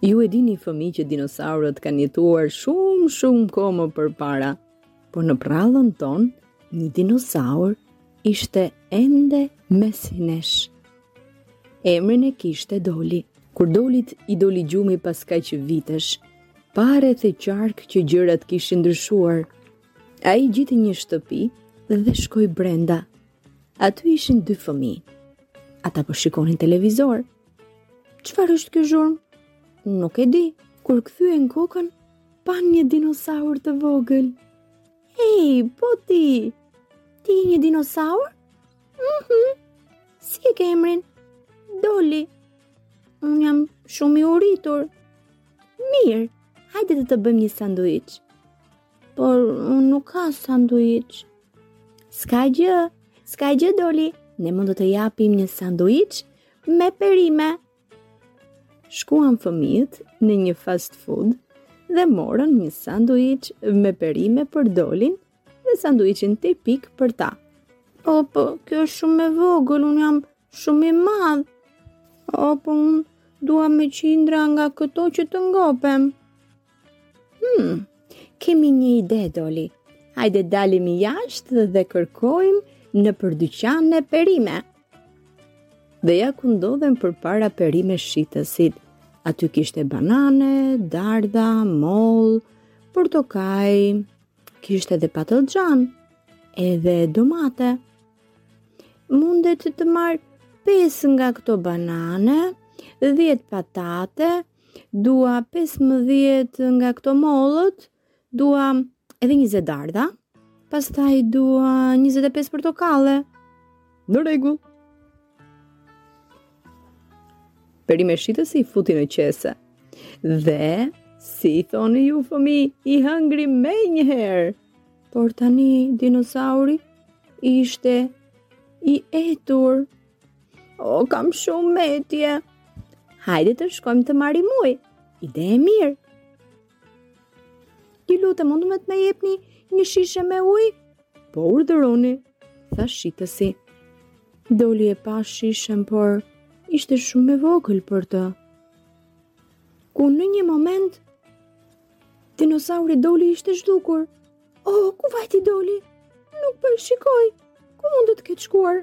Ju e dini fëmijë që dinosaurët kanë jetuar shumë shumë kohë më përpara, por në përrallën tonë një dinosaur ishte ende mes nesh. Emrin e kishte Doli. Kur Dolit i doli gjumi pas kaq vitesh, pa rreth e qark që gjërat kishin ndryshuar. Ai gjeti një shtëpi dhe shkoi brenda. Aty ishin dy fëmijë. Ata po shikonin televizor. Çfarë është kjo zhurmë? Nuk e di. Kur kthyen kokën, panë një dinosaur të vogël. Ej, po ti. Ti je një dinosaur? Mhm. Mm si e ke emrin? Doli. Unë jam shumë i uritur. Mirë, hajde të të bëjmë një sanduiç. Por unë nuk ha sanduiç. S'ka gjë, s'ka gjë Doli, ne mund të të japim një sanduiç me perime. Shkuan fëmijët në një fast food dhe morën një sanduiç me perime për Dolin dhe sanduiçin tipik për ta. O, po, kjo është shumë e vogël, unë jam shumë i madh. O, po, unë dua me qindra nga këto që të ngopem. Hmm, kemi një ide, Doli. Hajde dalim jashtë dhe kërkojmë nëpër dyqane perime. Dhe ja ku ndodhen përpara perimeshitësit. Aty kishte banane, dardha, mollë, portokaj, kishte dhe patëllxhan, edhe domate. Mundet të marr 5 nga këto banane, 10 patate, Dua 15 nga këto mollët, dua edhe 20 dardha, pastaj dua 25 portokalle. Në rregull. Perimeshitësi i futi në qese. Dhe, si i thoni ju fëmijë, i hëngri me njëherë. Por tani, dinosauri, ishte i etur. O, kam shumë etje. Hajde të shkojmë të marrim ujë. Ide e mirë. Të lutem mund të me të me jepni një shishe me ujë? Po urdhëroni, tha shitësi. Doli e pa shishen, por ishte shumë e vogël për të. Kur në një moment, dinosauri Doli ishte zhdukur. O, oh, ku vajti Doli? Nuk po e shikoj, ku mund të ketë shkuar?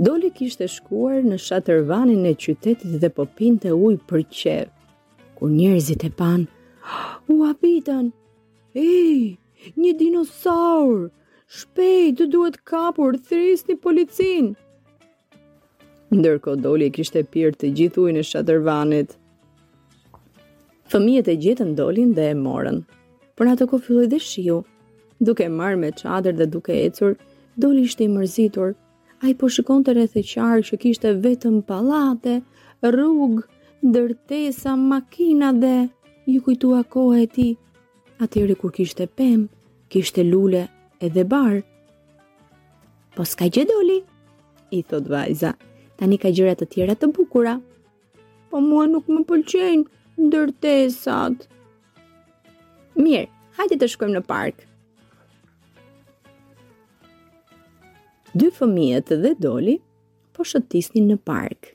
Doli kishte shkuar në shatërvanin e qytetit dhe po pinte ujë për qejf. Kur njerëzit e panë, u habitën, Ej, një dinosaur, shpejt duhet kapur, thërrisni policinë. Ndërkohë Doli e kishte pirë të gjithë ujin e shatërvanit. Fëmijët e gjetën Dolin dhe e morën. Por në atë kohë filloi dhe shiu. Duke marrë me çadër dhe duke ecur, Doli ishte i mërzitur. Ai po shikonte rreth e qark që kishte vetëm pallate, rrugë, ndërtesa, makina dhe iu kujtua koha e tij. Atëherë kur kishte pemë, kishte lule edhe bar. Po s'ka gjë Doli, i thotë vajza, tani ka gjëra të tjera të bukura. Po mua nuk më pëlqejnë ndërtesat. Mirë, hajde të shkojmë në park. Dy fëmijët dhe Doli po shëtisnin në park.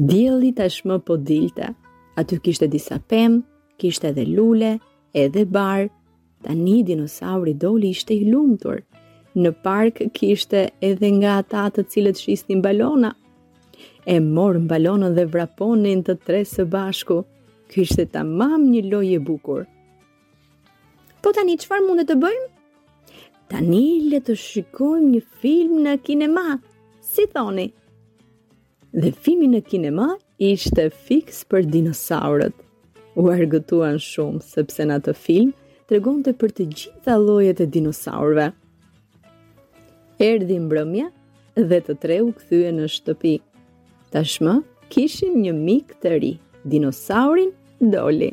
Dielli tashmë po dilte. Aty kishte disa pemë, kishte edhe lule, edhe bar. Tani dinosauri Doli ishte i lumtur. Në park kishte edhe nga ata të cilët shisnin balona. E morën balonën dhe vraponin të tre së bashku. Ishte tamam një lojë e bukur. Po tani çfarë mund të bëjmë? Tani le të shikojmë një film në kinema. Si thoni? Dhe filmi në kinema ishte fiks për dinosaurët. U argëtuan shumë sepse në atë film tregonte për të gjitha llojet e dinosaurëve. Erdhi mbrëmja dhe të tre u kthyen në shtëpi. Tashmë kishin një mik të ri, dinosaurin Doli.